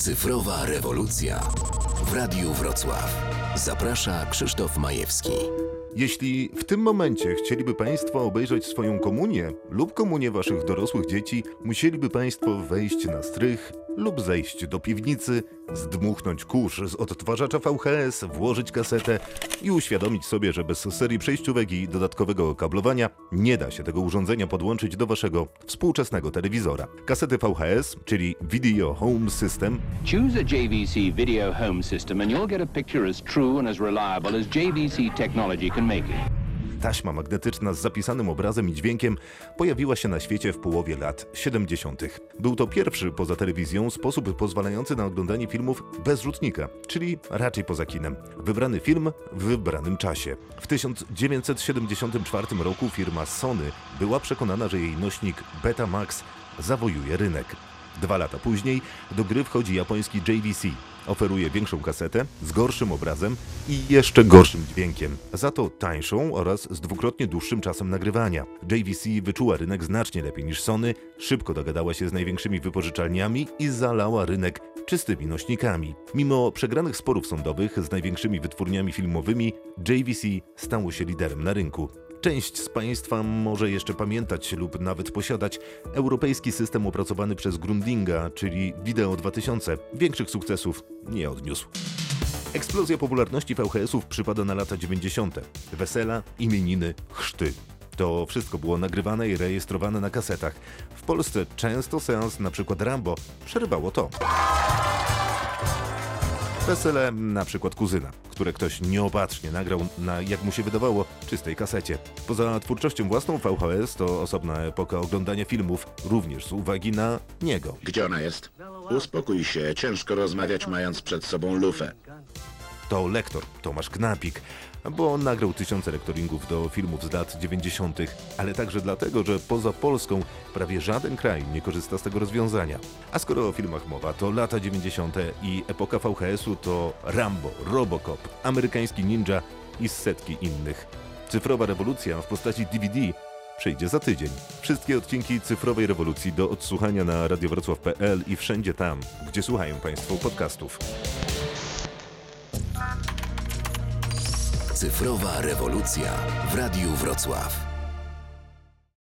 Cyfrowa rewolucja w Radiu Wrocław. Zaprasza Krzysztof Majewski. Jeśli w tym momencie chcieliby Państwo obejrzeć swoją komunię lub komunię Waszych dorosłych dzieci, musieliby Państwo wejść na strych lub zejść do piwnicy, zdmuchnąć kurz z odtwarzacza VHS, włożyć kasetę i uświadomić sobie, że bez serii przejściówek i dodatkowego kablowania nie da się tego urządzenia podłączyć do Waszego współczesnego telewizora. Kasety VHS, czyli Video Home System, Choose a JVC video home system and you'll get a picture as true and as reliable as JVC technology can make it. Taśma magnetyczna z zapisanym obrazem i dźwiękiem pojawiła się na świecie w połowie lat 70. Był to pierwszy poza telewizją sposób pozwalający na oglądanie filmów bez rzutnika, czyli raczej poza kinem. Wybrany film w wybranym czasie. W 1974 roku firma Sony była przekonana, że jej nośnik Betamax zawojuje rynek. Dwa lata później do gry wchodzi japoński JVC. Oferuje większą kasetę, z gorszym obrazem i jeszcze gorszym dźwiękiem. Za to tańszą oraz z dwukrotnie dłuższym czasem nagrywania. JVC wyczuła rynek znacznie lepiej niż Sony, szybko dogadała się z największymi wypożyczalniami i zalała rynek czystymi nośnikami. Mimo przegranych sporów sądowych z największymi wytwórniami filmowymi, JVC stało się liderem na rynku. Część z Państwa może jeszcze pamiętać lub nawet posiadać europejski system opracowany przez Grundinga, czyli Video 2000. Większych sukcesów nie odniósł. Eksplozja popularności VHS-ów przypada na lata 90. Wesela, imieniny, chrzty. To wszystko było nagrywane i rejestrowane na kasetach. W Polsce często seans przykład Rambo przerywało to. Wesele na przykład kuzyna, które ktoś nieopatrznie nagrał na, jak mu się wydawało, czystej kasecie. Poza twórczością własną VHS to osobna epoka oglądania filmów, również z uwagi na niego. Gdzie ona jest? Uspokój się, ciężko rozmawiać mając przed sobą lufę. To lektor Tomasz Knapik, bo nagrał tysiące lektoringów do filmów z lat 90., ale także dlatego, że poza Polską prawie żaden kraj nie korzysta z tego rozwiązania. A skoro o filmach mowa, to lata 90. i epoka VHS-u to Rambo, Robocop, amerykański ninja i setki innych. Cyfrowa rewolucja w postaci DVD przyjdzie za tydzień. Wszystkie odcinki cyfrowej rewolucji do odsłuchania na radiowrocław.pl i wszędzie tam, gdzie słuchają Państwo podcastów. Cyfrowa rewolucja w Radiu Wrocław.